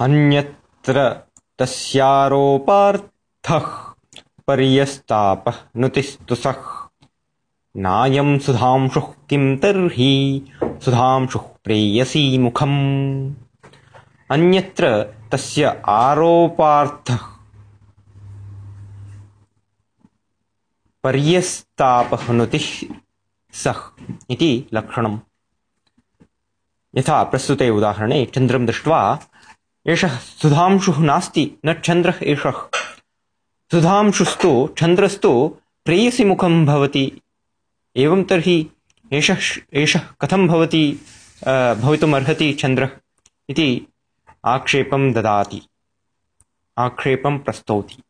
अन्यत्र तस्यारोपार्थः पर्यस्तापः नुतिस्तुसः नायं सुधांशुः किं तर्हि? सुधांशुः प्रेयसी मुखम्। अन्यत्र तस्य आरोपार्थः पर्यस्तापहनुतिः सः इति लक्षणम्। यथा प्रस्तुते उदाहरणे चन्द्रं दृष्ट्वा एषः सुधांशुः नास्ति न चन्द्रः एषः। सुधांशुस्तु चन्द्रस्तु प्रेयसि मुखं भवति। एवं तर्हि एषः एषः कथं भवति भवितुमर्हति चन्द्रः इति आक्षेपं ददाति। आक्षेपं प्रस्तौति